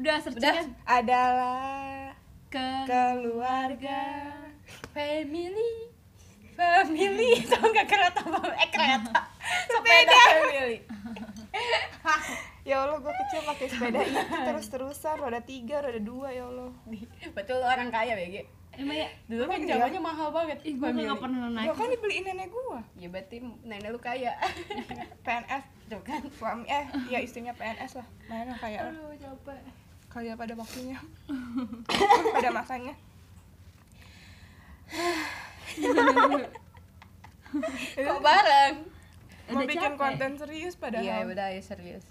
Udah searching Udah. kan? adalah ke keluarga Family. family tau nggak kereta apa eh kereta Sepeda family. ya Allah gue kecil pakai sepeda itu terus terusan roda tiga roda dua ya Allah Betul orang kaya BG. emang ya Dulu kan zamannya mahal banget. ih Family. nggak pernah naik Gua kan dibeliin nenek gua Ya berarti nenek lu kaya. PNS Tuh kan. suami eh ya istrinya PNS lah mana kayak lah Aduh capek. Kaya pada waktunya pada masanya Kok bareng? mau Udah bikin capek. konten serius padahal Iya udah ya serius.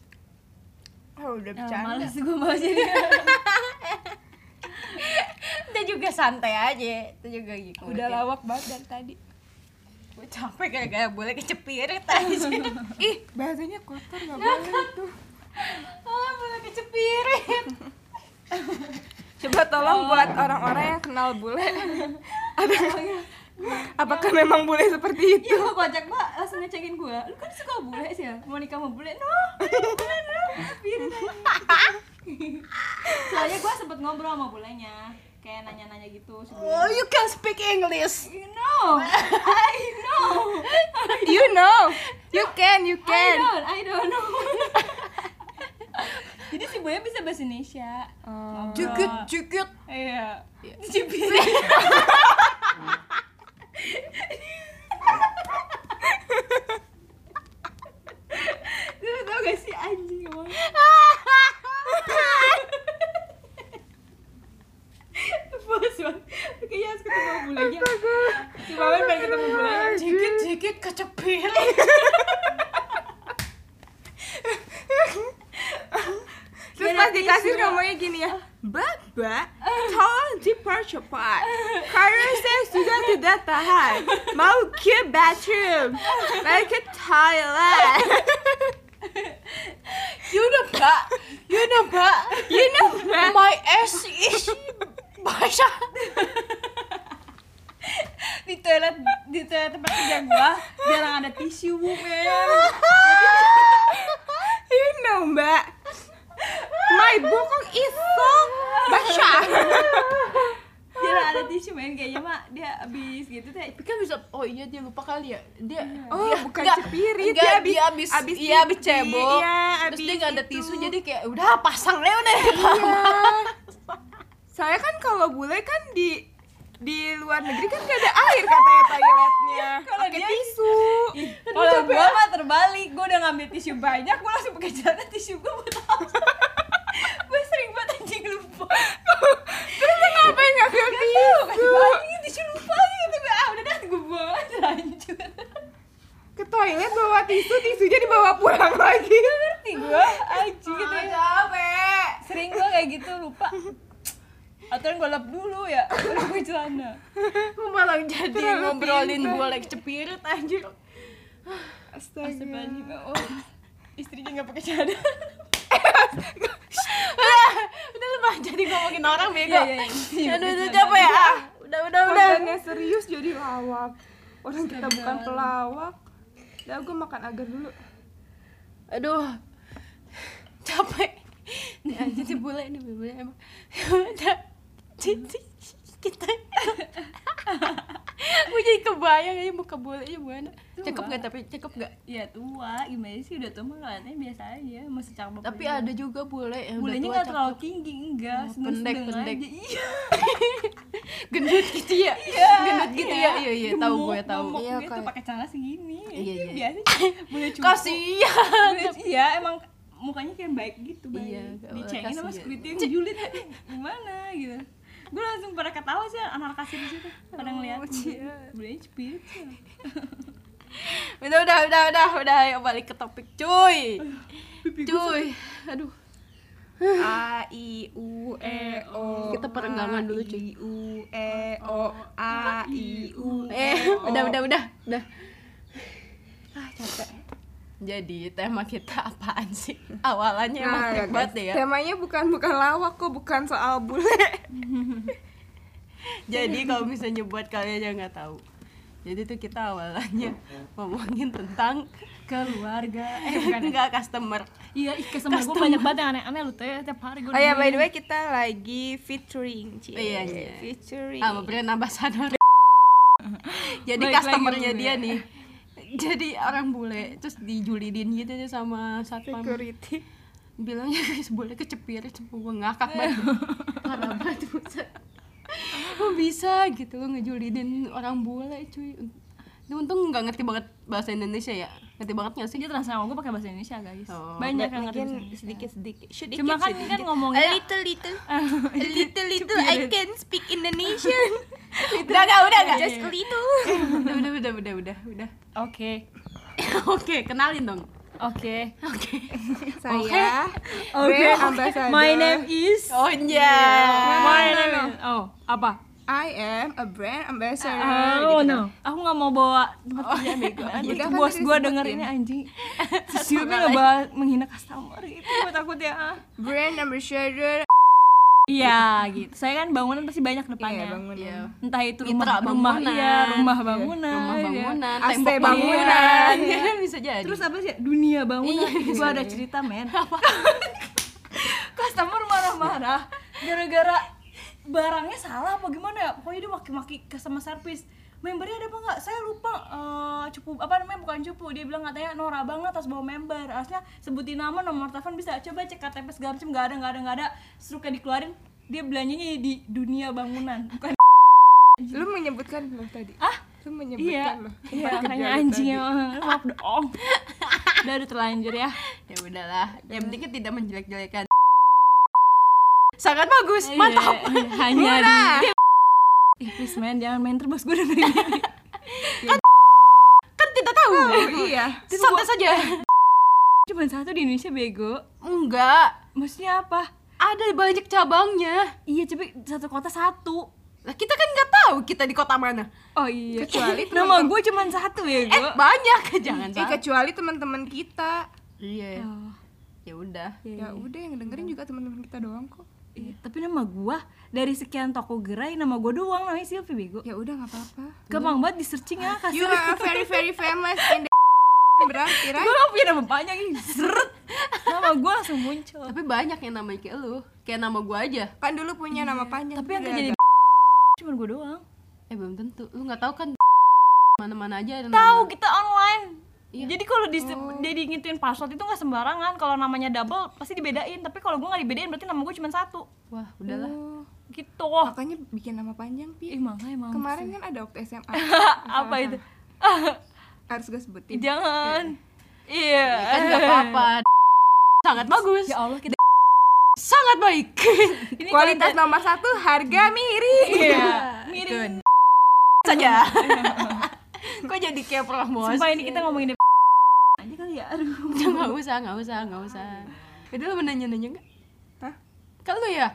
oh, udah Ah, bercanda males gua mau jadi Kita juga santai aja. Itu juga gitu. udah lawak banget dari tadi Gue capek gara-gara boleh kecepirit aja. ih bahasanya kotor nggak boleh tuh boleh kecepirit. coba tolong buat orang-orang yang kenal bule. Ada apakah memang bule seperti itu? Iya gua kocak mbak langsung ngecekin gua. Lu kan suka bule sih ya? Mau nikah sama bule? No Bule no. Spirit Soalnya gua sempet ngobrol sama bulenya. Kayak nanya-nanya gitu sebelum. Oh, you can speak English. You know. I know. You know. You can you I can. don't I don't know Jadi si bulenya bisa bahasa Indonesia. Oh. Jukut, jukut. Iya. Iya. Cipirit Lu tau gak sih anjing emang Bos banget. Kayaknya harus ketemu bulenya. Si Mamen pengen ketemu bulenya. Jikit, jikit kecepirit. Terus pas di kasir ngomongnya gini ya Baba, tolong dipercepat. Karena saya sudah tidak tahan. Mau ke bathroom. Mau ke toilet. You know, Pak. You know, Pak. You know Mbak. My ass is basah. Di toilet Di toilet tempat kerja gua Jarang ada tisu bu men You know Mbak My bokong is so basah Jarang ada tisu men Kayaknya mah dia abis gitu teh Tapi kan bisa, oh iya dia lupa kali ya. Dia Oh dia, bukan nggak- cepirit Dia dia abis, abis iya abis cebok. Iya Terus dia abis nggak ada itu. tisu jadi kayak udah pasang deh udah. Iya. Saya kan kalau bule kan di di luar negeri kan gak ada air katanya toiletnya. Kalau Pakai tisu. Kalau gua mah terbalik, gua udah ngambil tisu banyak, gua langsung pakai celana tisu gua buat apa? gua sering banget anjing lupa. Terus lu ngapain ngambil tisu? Anjing tisu lupa gitu. Ah, udah dah gua buang aja lanjut. Ke toilet bawa tisu, tisunya dibawa pulang lagi. Ngerti gua anjing gitu. ya. capek. Sering gua kayak gitu lupa. Atau gua lap dulu ya, baru gua celana. Gue malah jadi Terlalu ngobrolin pintar. boleh cepirit anjir. Astaga. Astagfirullahaladzim. Oh, istrinya nggak pakai celana. udah lu mah jadi ngomongin orang bego. Iya, iya, iya. Aduh, udah capek ya. Ah, Udah, udah, udah. Kontennya serius jadi lawak. Orang kita bukan pelawak. Udah gue makan agar dulu. Aduh. Capek. Nih aja si bule ini bule emang. Udah. Cici kita. Gue jadi kebayang aja muka bulenya gimana. Cakep Tua. gak tapi cakep gak? Ya tua, gimana sih udah tua mah kelihatannya biasa aja, masih cakep. Tapi aja. ada juga bule yang bulenya nggak terlalu cakep. tinggi enggak Oh, pendek, pendek. aja iya gendut gitu ya Iya, gendut gitu ya iya iya tahu Gemuk, gue tahu iya gitu kayak pakai celana segini Iya, Itu iya. biasa boleh cukup kasihan iya emang mukanya kayak baik gitu baik Iya, dicengin sama security yang julid gimana gitu gue langsung pada ketawa sih anak kasir di situ. Pada ngeliat iya. boleh cepit sih udah udah udah udah udah ayo balik ke topik cuy. Cuy. aduh. A I U E O Kita perenggangan dulu, cuy. I U E O A I U eh E. O. udah udah udah udah. Ah capek Jadi tema kita apaan sih? Awalannya emang Nah, ya, hebat guys, deh ya. temanya bukan bukan lawak kok, bukan soal bule. Jadi kalau misalnya buat kalian yang nggak tahu, jadi tuh kita awalannya ngomongin tentang keluarga eh bukan enggak customer. iya ih customer gue banyak banget yang aneh-aneh lu teh tiap hari gue Oh ya, by the way kita lagi featuring, Cie. Iya, iya. Featuring. sama brand ambassador. jadi Baik customernya dia ya. nih. Jadi orang bule terus dijulidin gitu deh sama satpam. security. Bilangnya guys bule kecepir, gue ngakak banget. Parah banget bisa gitu lo ngejulidin orang bule cuy. Dia untung nggak ngerti banget bahasa Indonesia ya. Ngerti banget nggak sih? dia translate sama gue pakai bahasa Indonesia guys Oh. banyak yang ngerti Indonesia. sedikit-sedikit. Sedikit, cuma kan sedikit. kan ngomongnya A little little. A little little I can speak Indonesian. Udah gak, udah gak? Just a little. udah, udah, udah, udah, udah, oke Oke, kenalin dong. oke Oke. Saya Oke. brand ambassador. my name is Oh iya. my name oh apa I am a brand ambassador. Oh gitu. no, aku nggak mau bawa tempat kerja bego. Udah itu kan bos gue disebutin. dengerin anjing. Si Silvi ngebahas menghina customer gitu, gue takut ya. Brand ambassador. Iya gitu. Saya kan bangunan pasti banyak Iya, depannya. bangunan. Iya. Entah itu rumah rumah bangunan. iya, rumah bangunan. Rumah iya. bangunan, AC tembok bangunan. bangunan. Ya, bisa jadi. Terus apa sih? Dunia bangunan. Iya, itu ada cerita, men. Customer marah-marah gara-gara barangnya salah apa gimana ya? Pokoknya dia maki-maki customer service. Membernya ada apa nggak? Saya lupa eh, cupu apa namanya bukan cupu. Dia bilang katanya Nora banget atas bawa member. Harusnya sebutin nama, nomor telepon bisa coba cek KTP segala macam nggak ada nggak ada nggak ada. Struknya dikeluarin dia belanjanya di dunia bangunan bukan Lu menyebutkan loh tadi. ah Lu iya menyebutkan loh. iya tempat kerja makanya anjing ya maaf dong udah udah terlanjur ya ya udahlah. Yang penting kan tidak menjelek-jelekan. Sangat bagus, mantap. Iya, hanya di Ih, please man, jangan main terus gue dengerin ini. Kan tidak tahu. Oh, iya. Santai saja. Cuma satu di Indonesia bego. Enggak. Maksudnya apa? Ada banyak cabangnya. Iya, tapi satu kota satu. Lah kita kan nggak tahu kita di kota mana. Oh iya. Kecuali nama gue cuma satu Eh bego. banyak, jangan Eh, kecuali teman-teman kita. Iya. Oh, Ya udah. Ya udah yang dengerin juga teman-teman kita doang kok. Iya. Tapi nama gue dari sekian toko gerai nama gue doang namanya Silvi bego. Ya udah nggak apa-apa. Gampang banget di searching ya You kasih. are very very famous in the berarti Gue right? gak punya nama panjang ini. Seret. Nama gue langsung muncul. Tapi banyak yang namanya kayak lu. Kayak nama gua aja. Kan dulu punya nama panjang. Tapi yang udah kerja di agak- cuma gue doang. Eh belum tentu. Lu nggak tahu kan mana-mana aja ada Tahu kita online. Iya. Jadi kalau di jadi ngituin password itu nggak sembarangan. Kalau namanya double pasti dibedain. Tapi kalau gue nggak dibedain berarti nama gue cuma satu. Wah, udahlah. Oh, Gitu. makanya bikin nama panjang Ih pi. makanya emang. Kemarin kan ada waktu SMA. apa itu? Harus gue sebutin. Jangan. Iya. Kan nggak apa-apa. Sangat bagus. Ya Allah kita. Sangat baik. Ini Kualitas nomor satu, harga miring. Iya. Miring. saja. Kok jadi kayak promosi? Sumpah ini kita ngomongin aja kali ya. Aduh. Nggak usah, nggak usah, nggak usah. Udah lu mau nanya-nanya nggak? Hah? Kan lu ya?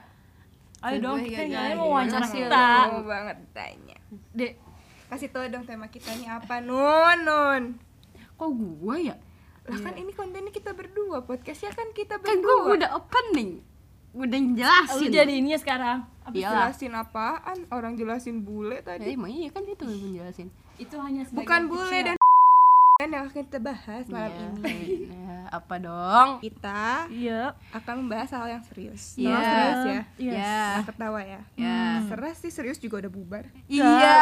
Ayo dong kita nggak kalian jadi. mau wawancara Masih kita. Mau banget tanya. Dek. Kasih tau dong tema kita ini apa, Nun, Nun. Kok gua ya? Lah kan ini kontennya kita berdua, podcastnya kan kita Kan berdua. gua udah opening. Udah Lu jelasin. jadi ini sekarang. Habis Iyalah. jelasin apaan? Orang jelasin bule Ya, tadi. emang iya kan itu yang menjelasin. Itu hanya sebagai Bukan bule kecil. dan kan yang akan kita bahas malam Iya. ini. Nah, apa dong? Kita Iya. akan membahas hal yang serius. Iya. Oh, serius ya. Iya. Ya. Nggak ketawa ya. Ya. Seres sih serius juga udah bubar. Iya.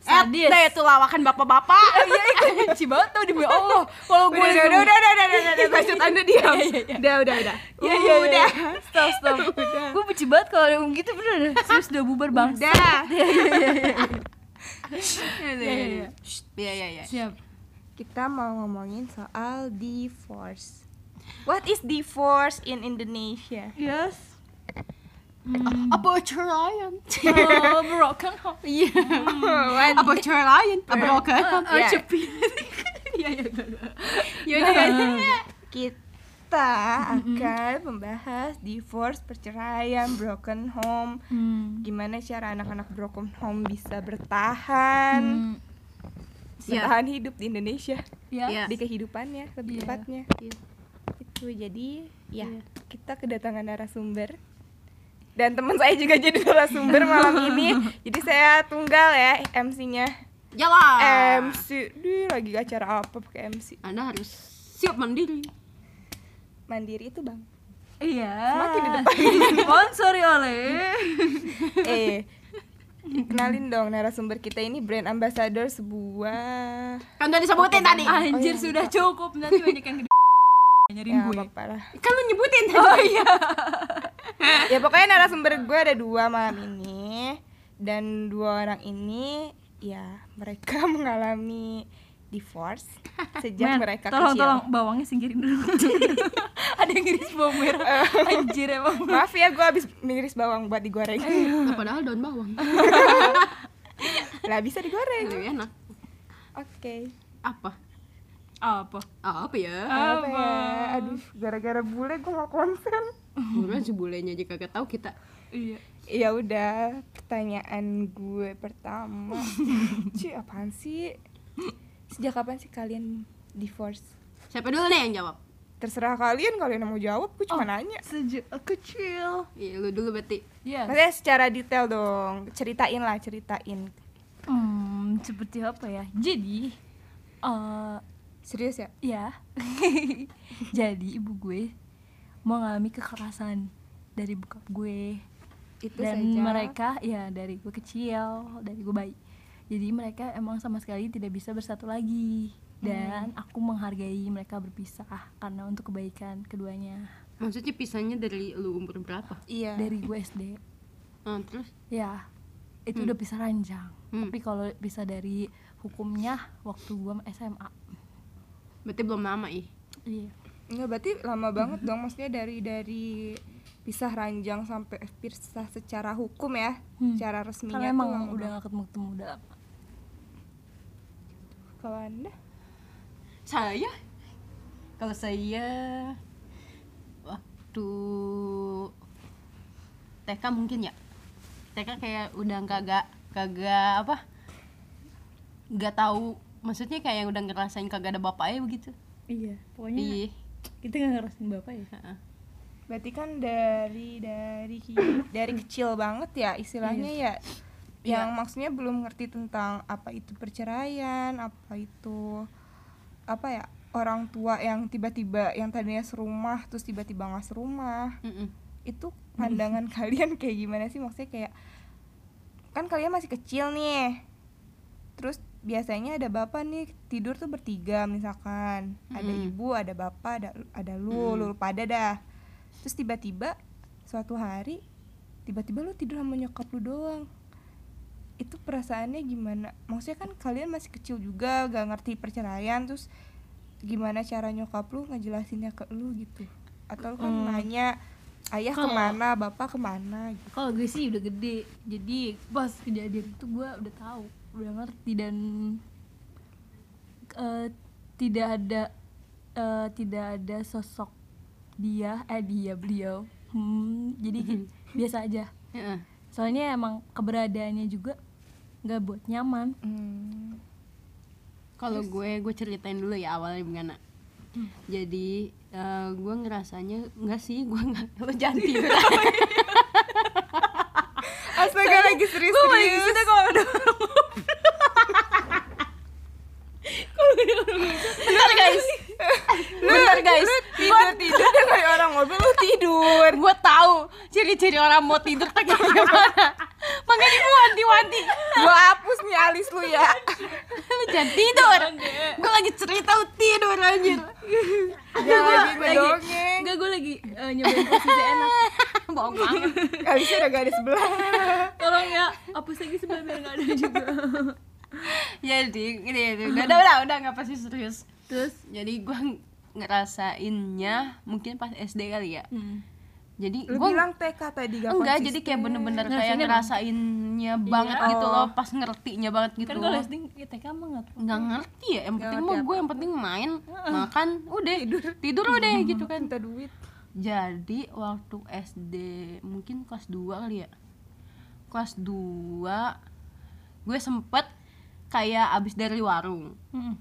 Sadis. Eh, itu lawakan bapak-bapak. Iya, ikut benci banget tau demi Allah. Kalau gue Udah, udah, udah, udah, udah, udah, udah, udah, maksud anda diam. Udah, udah, udah. Iya, iya, iya. Udah. Stop, stop. Gue benci banget kalau ada yang gitu bener. Serius udah bubar bang. Udah. Iya, Iya, iya, iya. Iya, iya, iya. Siap. Kita mau ngomongin soal divorce. What is divorce in Indonesia? Yes. Apa ceraian? Oh, broken home. Apa ceraian? Apa broken? Ya. Iya, iya. Ya udah, guys. Kita akan membahas divorce, perceraian, broken home. Hmm. Gimana cara anak-anak broken home bisa bertahan? Hmm. Bertahan hidup di Indonesia ya Iya. di kehidupannya lebih Iya. tepatnya Iya. itu jadi ya Iya. kita kedatangan narasumber dan teman saya juga jadi narasumber malam ini jadi saya tunggal ya MC-nya Jalan. MC di lagi acara apa pakai MC Anda harus siap mandiri. Mandiri itu bang? Iya. Semakin di depan. sponsori oleh. Eh kenalin dong narasumber kita ini brand ambassador sebuah Kan udah disebutin tadi. anjir sudah cukup. Nanti banyak yang gede nyariin ya gue. apa lah. Kan lu nyebutin tadi. oh iya. Ya pokoknya narasumber gue ada dua malam ini. Dan dua orang ini ya mereka mengalami divorce sejak Men, mereka tolong kecil. tolong bawangnya singkirin dulu. Ada yang ngiris bawang merah. Anjir emang. Maaf ya gue habis miris bawang buat digoreng. Nah, padahal daun bawang. lah bisa digoreng. Lebih enak. oke. Apa? apa? Apa ya? apa ya? Aduh gara-gara bule gue gak konsen. Bukan si bulenya aja kagak tahu kita. iya. Ya udah pertanyaan gue pertama. Ci apaan sih sejak kapan sih kalian divorce? Siapa dulu nih yang jawab? terserah kalian kalian mau jawab gue cuma nanya. sejak kecil. Iya, lu dulu berarti. ya Maksudnya secara detail dong. Ceritain lah ceritain. Hmm seperti apa ya? Jadi eh serius ya? ya jadi ibu gue mengalami kekerasan dari bokap gue. Itu dan saja. mereka ya dari gue kecil dari gue bayi jadi mereka emang sama sekali tidak bisa bersatu lagi. Dan aku menghargai mereka berpisah karena untuk kebaikan keduanya. Maksudnya pisahnya dari lu umur berapa? iya. Dari gue SD Nah, terus? Ya itu udah pisah ranjang. Hmm. tapi kalau bisa dari hukumnya waktu gue SMA berarti belum lama ih. iya. Enggak berarti lama banget dong. Maksudnya dari dari pisah ranjang sampai pisah secara hukum ya Hmm. secara resminya karena tuh emang lama udah gak ketemu ketemu udah lama kalau anda Saya? Kalau saya waktu TK mungkin ya. TK kayak udah kagak kagak apa? Gak tahu maksudnya kayak yang udah ngerasain kagak ada bapaknya begitu. iya pokoknya Iya. kita gak ngerasain bapak ya Heeh. Berarti kan dari dari dari kecil banget ya istilahnya ya. Yang maksudnya belum ngerti tentang apa itu perceraian apa itu apa ya orang tua yang tiba-tiba yang tadinya serumah terus tiba-tiba nggak serumah. Mm-mm. itu pandangan kalian kayak gimana sih? Maksudnya kayak kan kalian masih kecil nih. Terus biasanya ada bapak nih tidur tuh bertiga misalkan. Ada Mm. ibu ada bapak ada ada lu Mm. lu pada dah terus tiba-tiba suatu hari tiba-tiba lu tidur sama nyokap lu doang. Itu perasaannya gimana? Maksudnya kan kalian masih kecil juga gak ngerti perceraian terus gimana cara nyokap lu ngejelasinnya ke lu gitu? Atau lu kan Hmm. nanya ayah Kalau- ke mana? Bapak ke mana? gitu. Kalau gue sih udah gede. Jadi pas kejadian itu gue udah tahu udah ngerti dan eh, tidak ada eh, tidak ada sosok dia eh dia beliau hmm, jadi biasa aja Heeh. soalnya emang keberadaannya juga nggak buat nyaman Hmm. Kalau gue gue ceritain dulu ya awalnya gimana. Jadi eh, gue ngerasanya enggak sih gue nggak lo jangan tidur. astaga lagi serius serius kalau udah Bentar guys. Bentar guys. tidur tidur dan kayak orang ngobrol lu tidur Gue tahu ciri-ciri orang mau tidur tuh kayak gimana. Makanya gue wanti-wanti. gua hapus nih alis lu ya Lo jangan tidur. Gue lagi cerita lu tidur anjir. jangan lagi ngedongeng Enggak gue lagi eh, nyobain posisi enak Bohong banget. alisnya udah gak ada sebelah Tolong ya hapus lagi sebelah biar nggak ada juga Jadi gini, udah udah udah udah nggak pasti serius. Terus Jadi gue ngerasainnya mungkin pas SD kali ya. hmm. Jadi lu gue bilang TK tadi gak enggak konsisten. jadi kayak bener-bener Nah, kayak ngerasainnya banget Iya. gitu Oh. loh pas ngertinya banget gitu Kan kalau SD ya TK mah nggak tahu. nggak ngerti ya yang penting ngerti mah gue yang penting main makan udah tidur tidur udah gitu kan minta duit jadi waktu SD mungkin kelas 2 kali ya kelas 2 gue sempet kayak abis dari warung Mm-mm.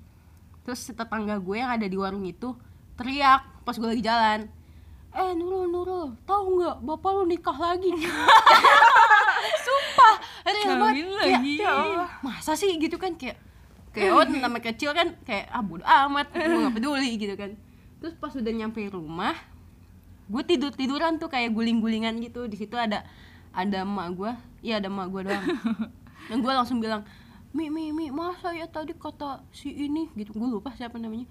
Terus tetangga gue yang ada di warung itu teriak pas gue lagi jalan eh Nurul Nurul tahu nggak bapak lu nikah lagi? Sumpah real banget lagi. ya masa sih? Gitu kan kayak kayak oh namanya kecil kan kayak ah bodo amat gue gak peduli gitu kan. Terus pas udah nyampe rumah gue tidur tiduran tuh kayak guling gulingan gitu. Di situ ada ada emak gue iya ada emak gue doang. Dan gue langsung bilang mi mi mi masa ya tadi kata si ini gitu. Gue lupa siapa namanya.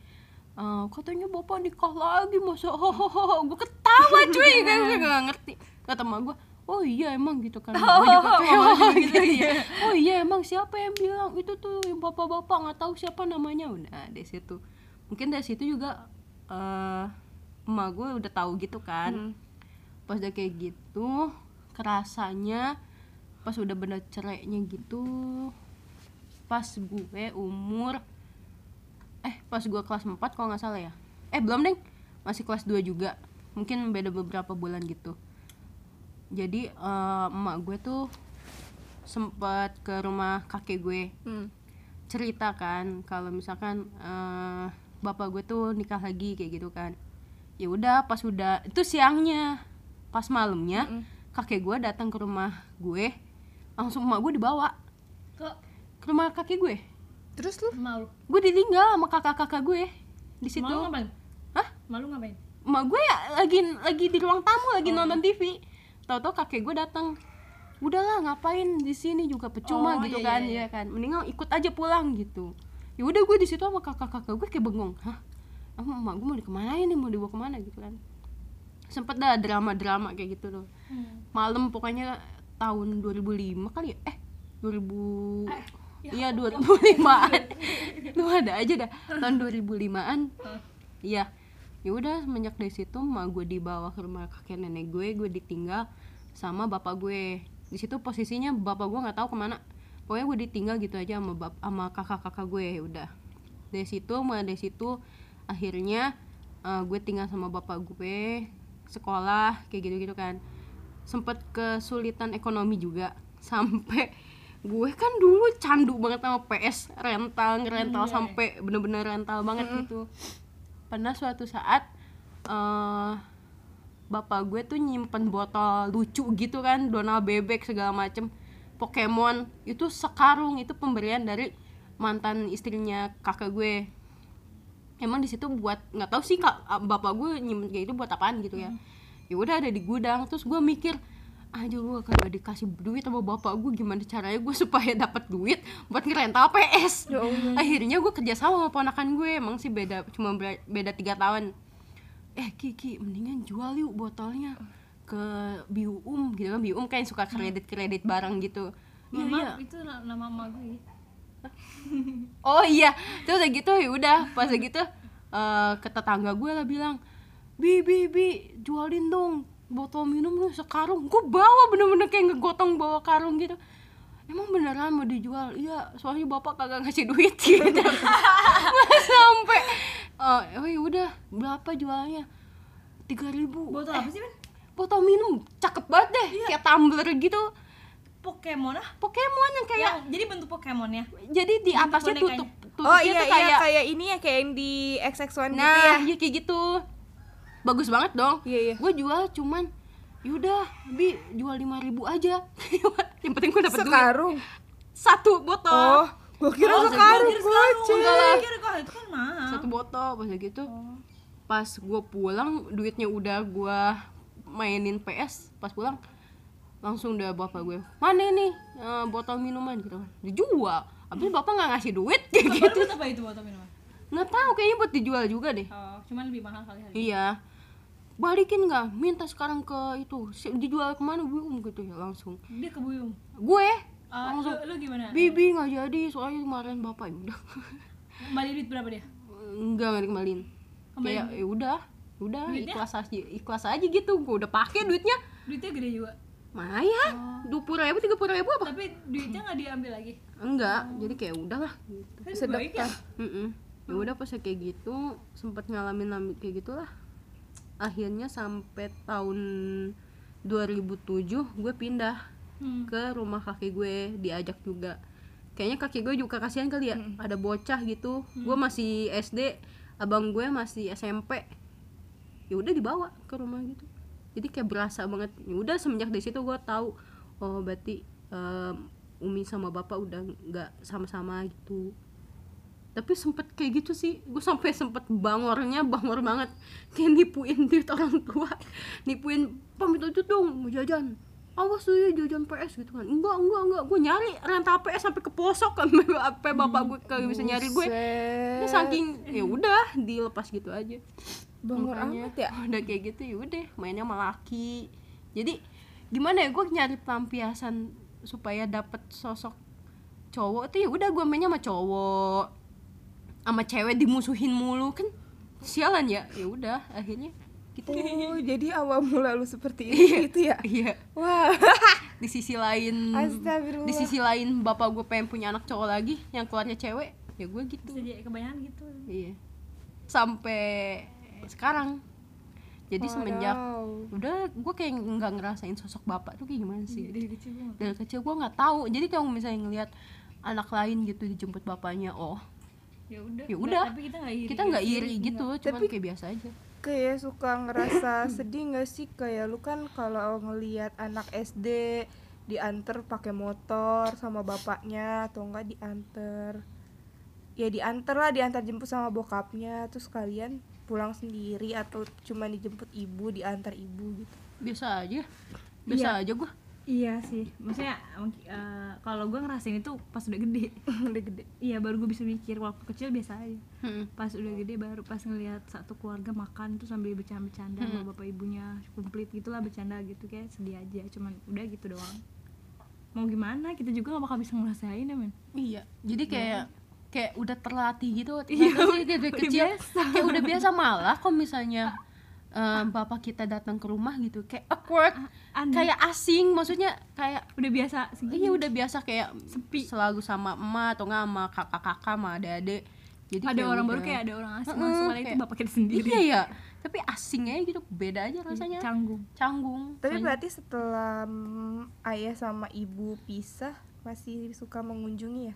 Eh, katanya bapak nikah lagi masa? Hohoho gue ketawa cuy. Kan gue gak ngerti. Kata emak gue oh iya emang gitu kan. Gue juga kayak oh, gitu iya. oh iya emang siapa yang bilang itu tuh yang bapak-bapak? Nggak tahu siapa namanya. Udah dari situ. Mungkin dari situ juga eh emak gue udah tahu gitu kan. Pas udah kayak gitu kerasanya pas udah bener cerainya gitu pas gue umur eh pas gue kelas 4 kalau nggak salah ya. Eh belum deh masih kelas 2 juga. Mungkin beda beberapa bulan gitu. Jadi eh, emak gue tuh sempat ke rumah kakek gue Hmm. cerita kan kalau misalkan eh, bapak gue tuh nikah lagi kayak gitu kan. Ya udah pas udah itu siangnya pas malamnya kakek gue datang ke rumah gue langsung emak gue dibawa. Kok ke rumah kakek gue. Terus lu? malu gue ditinggal sama kakak-kakak gue. Di situ. Malu ngapain? Hah? malu ngapain? Emak gue ya lagi lagi di ruang tamu lagi nonton TV tahu-tahu kakek gue datang. Udahlah ngapain di sini juga percuma Oh, gitu iya, kan iya, ya kan. Mendingan ikut aja pulang gitu. Ya udah gue di situ sama kakak-kakak gue kayak bengong. Hah? Ah, emak gue mau dikemanain nih? Mau dibawa ke mana? Gitu kan. Sempet dah drama-drama kayak gitu loh malam pokoknya tahun 2005 kali ya? Eh 2000 iya 2005an lu ada aja dah tahun 2005an iya. Ya udah semenjak dari situ emak gue dibawa ke rumah kakek nenek gue gue ditinggal sama bapak gue. Di situ posisinya bapak gue nggak tahu ke mana. Pokoknya gue ditinggal gitu aja sama bap sama kakak-kakak gue ya udah. Dari situ mulai dari situ akhirnya eh, gue tinggal sama bapak gue sekolah kayak gitu-gitu kan. Sempet kesulitan ekonomi juga sampai gue kan dulu candu banget sama PS rental ngerental sampai bener-bener rental banget gitu. Pernah suatu saat eh bapak gue tuh nyimpen botol lucu gitu kan Donald bebek segala macem Pokemon. Itu sekarung itu pemberian dari mantan istrinya kakak gue. Emang di situ buat nggak tahu sih kak bapak gue nyimpen kayak itu buat apaan gitu ya. Ya udah ada di gudang terus gue mikir aja gue kalau dikasih duit sama bapak gue gimana caranya gue supaya dapat duit buat ngerental PS? Akhirnya gue kerja sama sama ponakan gue emang sih beda cuma beda tiga tahun. Eh Kiki mendingan jual yuk botolnya ke Bium gitu kan. Bium kan suka kredit kredit barang gitu. Iya, mama iya. itu na- nama mama gue Oh iya, terus udah gitu ya udah. Pas gitu eh, ke tetangga gue lah bilang, bi bi bi jualin dong botol minum lu sekarung. Gue bawa bener-bener kayak ngegotong bawa karung gitu. Emang beneran mau dijual? Iya, soalnya bapak kagak ngasih duit gitu. Sampai, eh, oh ya udah berapa jualnya? Tiga ribu. botol apa sih Ben? Botol minum cakep banget deh, kayak tumbler gitu. Pokemon ah Pokemon yang kayak yang jadi bentuk Pokemon ya jadi di atasnya tutup tutupnya Oh tuh iya kayak iya kayak ini ya kayak yang di XX1 gitu Nah, ya. iya kayak gitu. Bagus banget dong. Iya, iya. Gue jual cuman yaudah, bi jual lima ribu aja. Yang penting gue dapet duit. Sekarung. Satu botol. Oh, gua kira Oh, sekarung gua kira sekarung. goceng. Enggak lah. Kira kok itu kan mahal Satu botol pas gitu. Oh. Pas gue pulang duitnya udah gue mainin PS. Pas pulang langsung udah bapak gue mana nih eh, botol minuman gitu kan dijual abis bapak nggak ngasih duit kayak Gitu. apa itu botol minuman? nggak tahu kayaknya buat dijual juga deh Oh, cuman lebih mahal kali hari. Iya. Balikin nggak? Minta sekarang ke itu. Dijual ke mana Bium gitu ya langsung. Dia ke Buyung. Gue lu, langsung. lu gimana? Bibi nggak jadi soalnya kemarin bapak ya udah. Kembali duit berapa dia? Enggak nggak dikembalin. Kembaliin. Kayak ya udah, udah Duitnya? ikhlas aja, ikhlas aja gitu. Gue udah pakai duitnya. Duitnya gede juga. Lumayan. Dua puluh ribu, tiga puluh ribu apa? Tapi duitnya nggak diambil lagi. Enggak. Jadi kayak udahlah. Gitu. Sedekah. ya. Mm-mm. Ya udah pas kayak gitu sempat ngalamin ngalamin kayak gitulah. Akhirnya sampai tahun 2007 gue pindah Hmm. ke rumah kakek gue diajak juga. Kayaknya kaki gue juga kasihan kali ya ada bocah gitu. Gue masih SD abang gue masih SMP ya udah dibawa ke rumah gitu. Jadi kayak berasa banget. Ya udah semenjak dari situ gue tahu oh berarti em, umi sama bapak udah nggak sama-sama gitu tapi sempet kayak gitu sih. Gue sampai sempet bangornya bangor banget. Kayak nipuin duit orang tua. Nipuin pamit aja dong mau jajan. Awas tuh ya jajan PS gitu kan. Enggak enggak enggak. Gue nyari rental PS sampai ke pelosok kan sampai bapak gue kagak bisa nyari gue ya saking ya udah dilepas gitu aja. Bangor amat ya? udah kayak gitu ya udah mainnya sama laki. Jadi gimana ya gue nyari pelampiasan supaya dapet sosok cowok tuh ya udah gue mainnya sama cowok sama cewek dimusuhin mulu kan sialan ya? Ya udah akhirnya gitu. Oh, jadi awal mula lu seperti itu gitu ya? iya. Wah, di sisi lain di sisi lain bapak gue pengen punya anak cowok lagi yang keluarnya cewek ya gue gitu. Jadi kebanyakan gitu. Iya. Sampai sekarang. Jadi semenjak Wadaw. udah gue kayak nggak ngerasain sosok bapak tuh kayak gimana sih? Dari kecil dari kecil gue nggak tahu. Jadi kalau misalnya ngelihat anak lain gitu dijemput bapaknya oh ya udah Ya nggak, udah. tapi kita nggak iri kita nggak iri gitu cuman Tapi- kayak biasa aja. Kayak suka ngerasa sedih gak sih? Kayak lu kan kalau ngelihat anak SD diantar pakai motor sama bapaknya atau enggak diantar. Ya diantar lah diantar jemput sama bokapnya terus kalian pulang sendiri atau cuma dijemput ibu diantar ibu gitu. Biasa aja. Biasa aja gue iya sih. Maksudnya eh, kalau gue ngerasain itu pas udah gede. Udah gede. Iya baru gue bisa mikir waktu kecil biasa aja. Hmm. pas udah gede baru pas ngelihat satu keluarga makan tuh sambil bercanda-bercanda sama bapak ibunya komplit gitulah bercanda gitu kayak sedih aja. Cuman udah gitu doang. Mau gimana kita juga gak bakal bisa ngerasain ya men. Iya. Jadi kayak kayak udah terlatih gitu. Iya kecil kayak udah biasa malah kalau misalnya em, bapak kita datang ke rumah gitu kayak awkward aneh. kayak asing maksudnya kayak udah biasa sih iya udah biasa kayak sepi. selalu sama emak atau nggak sama kakak-kakak sama adik-adik. Jadi ada kayak orang baru udah- kayak ada orang asing Heeh, masuk malah itu kayak- bapak kita sendiri. Iya ya tapi asing aja gitu beda aja rasanya. canggung. Canggung tapi Soalnya- berarti setelah ayah sama ibu pisah masih suka mengunjungi ya?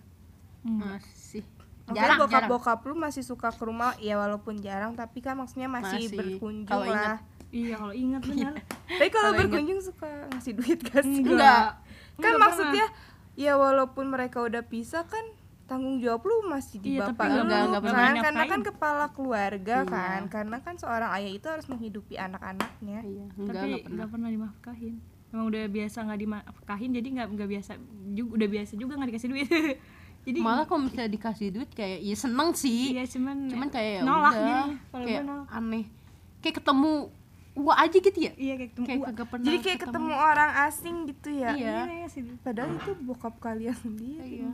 Masih jarang bokap jarang. bokap lu masih suka ke rumah ya walaupun jarang tapi kan maksudnya masih, Masih. berkunjung Kalau lah. ingat. iya kalau ingat benar. Tapi kalau ingat. berkunjung suka ngasih duit gak sih? enggak. Kan Enggak maksudnya ya walaupun mereka udah pisah kan tanggung jawab lu masih di Iya, bapak enggak- lu enggak kan. pernah karena kan kepala keluarga Iya. kan. Karena kan seorang ayah itu harus menghidupi anak-anaknya. Iya enggak tapi enggak pernah. nggak pernah dimafkahin emang udah biasa nggak dimafkahin jadi nggak nggak biasa juga udah biasa juga nggak dikasih duit jadi malah kalau misalnya dikasih duit kayak ya seneng sih. Iya cuman cuman kayak ya nolak udah, kayak aneh. Kayak ketemu gua aja gitu ya? Iya kayak ketemu kayak kagak pernah jadi kayak ketemu. orang asing gitu ya? Iya. iya sih. Padahal itu bokap kalian sendiri. Iya.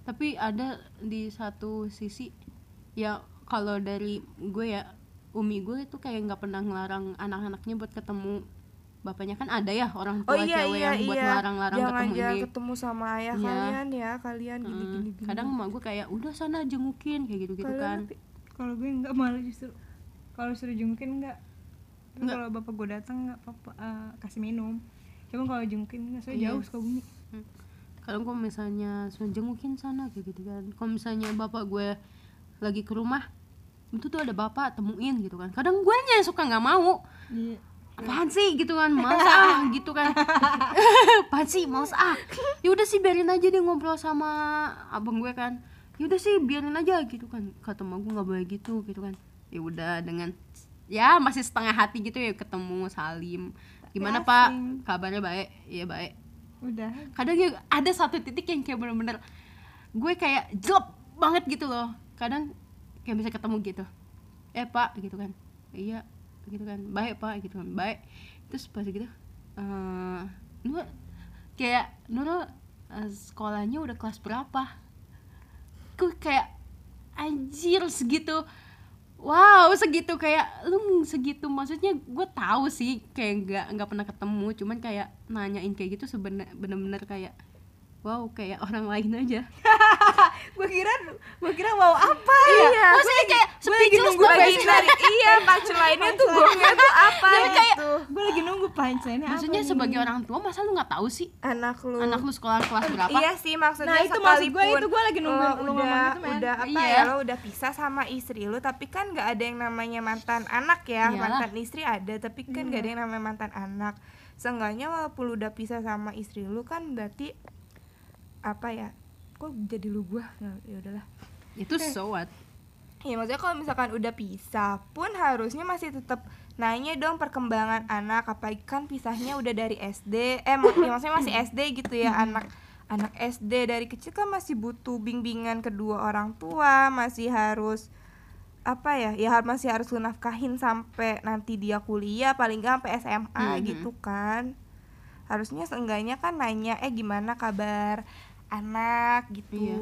tapi ada di satu sisi ya kalau dari gue ya umi gue itu kayak nggak pernah ngelarang anak-anaknya buat ketemu bapaknya kan ada ya orang oh tua iya cewek iya yang buat iya. ngelarang-larang jangan ketemu jangan ini ketemu sama ayah Iya. kalian ya kalian gini Hmm, gini gini. Kadang emak gue kayak udah sana jengukin kayak gitu gitu Kalian kan kalau gue nggak malah justru kalau suruh jengukin nggak. Kalau bapak gue datang nggak apa kasih minum. Cuma kalau jengukin nggak soalnya Iya. jauh suka bumi kadang kalau misalnya suruh jengukin sana kayak gitu kan. Kalau misalnya bapak gue lagi ke rumah itu tuh ada bapak temuin gitu kan. Kadang gue yang suka nggak mau. Iya apaan sih? Gitu kan males ah gitu kan. Apaan sih? Males ah. Ya udah sih biarin aja dia ngobrol sama abang gue kan. Ya udah sih biarin aja gitu kan. Kata emak gue nggak boleh gitu gitu kan. Ya udah dengan ya masih setengah hati gitu ya ketemu Salim. Gimana pak? kabarnya baik? Ya baik. Udah. Kadang ya ada satu titik yang kayak bener-bener gue kayak jelek banget gitu loh. Kadang kayak bisa ketemu gitu. Eh pak gitu kan. Iya gitu kan baik pak gitu kan baik. Terus pas gitu eh Nurul kayak Nurul eh, sekolahnya udah kelas berapa? Gue kayak anjir segitu. Wow segitu kayak lu segitu. Maksudnya gue tahu sih kayak nggak nggak pernah ketemu. Cuman kayak nanyain kayak gitu sebenar bener-bener kayak wow kayak orang lain aja gue kira gue kira mau apa iya ya maksudnya kayak gue lagi sih? nyari iya punchline-nya tuh gue tuh apa gitu. gue lagi nunggu punchline apa maksudnya sebagai orang tua masa lu nggak tahu sih? Anak lu. Anak lu sekolah kelas berapa? Iya sih maksudnya Nah, itu maksud gue, itu gue lagi nungguin eh, lu ngomong udah men. udah apa Iya. ya lo udah pisah sama istri lu tapi kan nggak ada yang namanya mantan anak ya. Iyalah. mantan istri ada tapi kan nggak ada yang namanya mantan anak. Seenggaknya walaupun lu udah pisah sama istri lu kan berarti apa ya kok jadi lu gua? Ya ya udahlah. Itu so what? Ya maksudnya kalau misalkan udah pisah pun harusnya masih tetap nanya dong perkembangan anak apalagi kan pisahnya udah dari SD eh mak- ya maksudnya masih SD gitu ya anak anak SD dari kecil kan masih butuh bimbingan kedua orang tua masih harus apa ya ya masih harus lu nafkahin sampai nanti dia kuliah paling nggak sampai SMA Mhm. gitu kan. Harusnya seenggaknya kan nanya eh gimana kabar anak gitu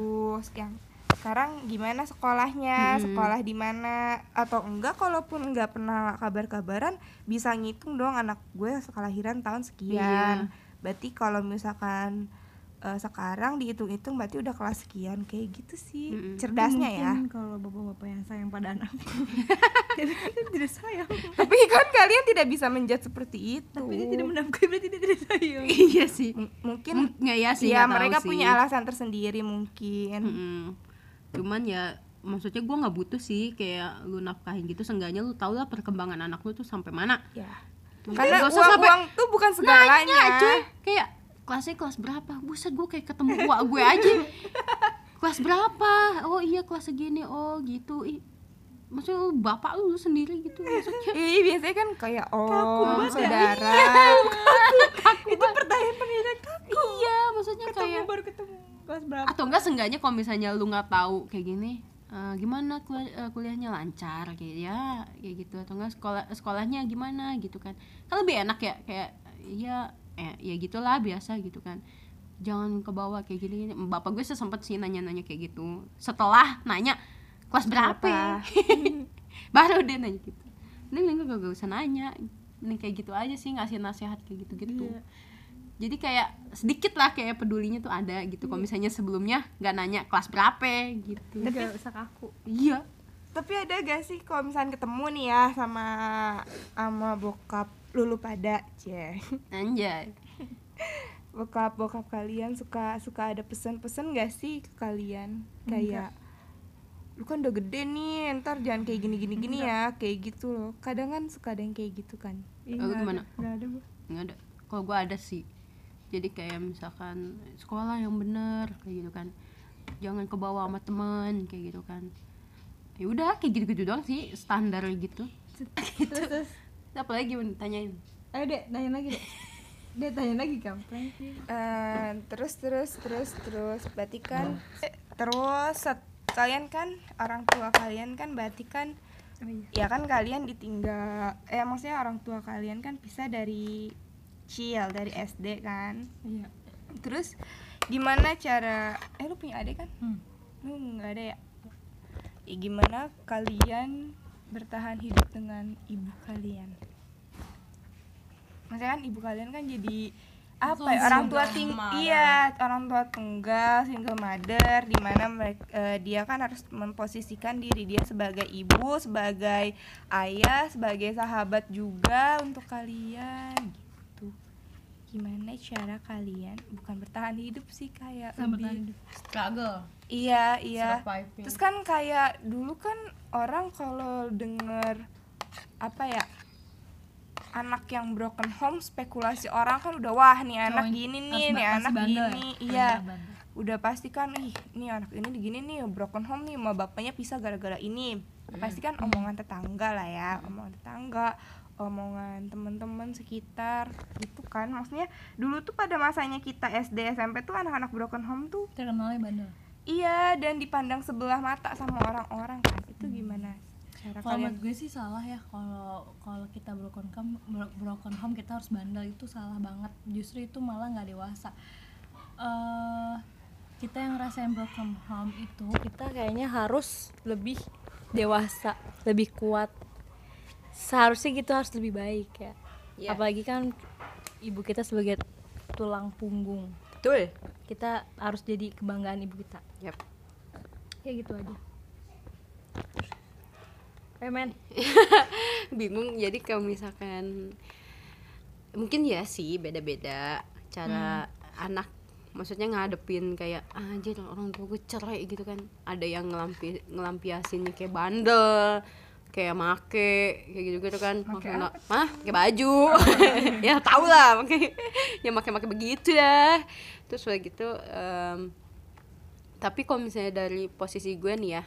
yang sekarang gimana sekolahnya Mhm. sekolah di mana atau enggak kalaupun enggak pernah kabar-kabaran bisa ngitung dong anak gue kelahiran tahun sekian Iya. berarti kalau misalkan eh, sekarang dihitung-hitung berarti udah kelas sekian kayak gitu sih. Mm-mm. cerdas Cerdasnya ya. kalau bapak-bapak yang sayang pada anak dia tidak sayang. Tapi kan kalian tidak bisa menjat seperti itu. Tapi dia tidak menafkahi berarti dia tidak sayang. Iya sih. M- mungkin nggak ya sih ya mereka sih. punya alasan tersendiri mungkin. Mm-mm. cuman ya maksudnya gue nggak butuh sih kayak lu nafkahin gitu. Seenggaknya lu tau lah perkembangan anak lu tuh sampai mana. Ya. Karena uang, usah sampai uang tuh bukan segalanya. nanya cuy. Kayak kelasnya kelas berapa? Buset gue kayak ketemu wak gue aja. Kelas berapa? Oh iya kelas segini. Oh gitu. Ih maksudnya lu bapak lu, sendiri gitu. Maksudnya Iya biasanya kan kayak oh banget ya. saudara. Itu pertanyaan pendidikan kaku. Iya maksudnya ketemu kayak baru ketemu. Kelas berapa? Atau enggak seenggaknya kalau misalnya lu nggak tahu kayak gini eh, gimana kul- eh, kuliahnya lancar kayak ya kayak gitu. Atau enggak sekolah sekolahnya gimana gitu kan. Kan lebih enak ya kayak ya eh, ya gitulah biasa gitu kan. Jangan ke bawah kayak gini, gini. bapak gue sempet sih nanya-nanya kayak gitu. Setelah nanya kelas berapa? baru dia nanya gitu. Ini gue gak, gak usah nanya. Ini kayak gitu aja sih ngasih nasihat kayak gitu gitu Iya. jadi kayak sedikit lah kayak pedulinya tuh ada gitu. Kalau misalnya sebelumnya nggak nanya kelas berapa gitu. Gak usah kaku. Iya. Tapi ada gak sih kalau misalnya ketemu nih ya sama sama bokap lulu pada cie. Anjay. Bokap bokap kalian suka suka ada pesan-pesan gak sih ke kalian? Kayak lu kan udah gede nih ntar jangan kayak gini gini gini ya kayak gitu loh. Kadang kan suka ada yang kayak gitu kan. Ih, Oh, nggak gimana? ada, nggak ada gua. nggak ada. Kalau gue ada sih. Jadi kayak misalkan sekolah yang bener kayak gitu kan. Jangan ke bawah sama temen kayak gitu kan. Ya udah kayak gitu gitu doang sih standar gitu. Terus terus apa lagi mau ditanyain ayo dek tanya lagi dek. Dek tanya lagi kampret Eh, terus terus terus terus. Berarti kan eh, terus set- kalian kan orang tua kalian kan berarti kan oh iya. ya kan kalian ditinggal eh maksudnya orang tua kalian kan pisah dari Ciel dari SD kan. Iya. Terus gimana cara eh lu punya adik kan? Hmm. lu nggak ada ya? Ya, gimana kalian bertahan hidup dengan ibu kalian. Maksudnya kan ibu kalian kan jadi apa ya orang tua ting iya orang tua tunggal single mother di mana mereka dia kan harus memposisikan diri dia sebagai ibu sebagai ayah sebagai sahabat juga untuk kalian gitu. Gimana cara kalian bukan bertahan hidup sih kayak lebih- struggle Iya, iya. Surviving. Terus kan kayak dulu kan orang kalau denger apa ya anak yang broken home spekulasi orang kan udah wah nih anak Oh, gini nih, nih anak bandel ya? gini, iya. bandel. Udah pasti kan, ih, nih anak ini gini nih broken home nih, sama bapaknya pisah gara-gara ini. Pasti kan omongan tetangga lah ya, omongan tetangga, omongan teman-teman sekitar gitu kan. Maksudnya dulu tuh pada masanya kita SD SMP tuh anak-anak broken home tuh terkenalnya bandel Iya, dan dipandang sebelah mata sama orang-orang kan. Itu gimana cara kalau kalian? menurut gue sih salah ya kalau kalau kita broken home bro- broken home kita harus bandel. Itu salah banget. Justru itu malah nggak dewasa. Eh kita yang ngerasain broken home itu kita kayaknya harus lebih dewasa lebih kuat. Seharusnya gitu harus lebih baik ya. Iya. apalagi kan ibu kita sebagai tulang punggung Betul. kita harus jadi kebanggaan ibu kita Yap. kayak gitu aja Pemen. bingung jadi kalau misalkan mungkin ya sih beda-beda cara anak maksudnya ngadepin kayak ah, anjir orang tua gue cerai gitu kan ada yang ngelampi ngelampiasinnya kayak bandel kayak make kayak gitu gitu kan maksudnya mah pakai baju? Ya tau lah pakai ya make make begitu ya terus udah gitu em, tapi kalau misalnya dari posisi gue nih ya